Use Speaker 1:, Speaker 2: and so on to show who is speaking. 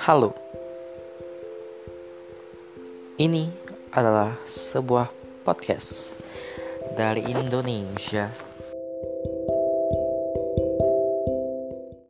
Speaker 1: Halo, ini adalah sebuah podcast dari Indonesia.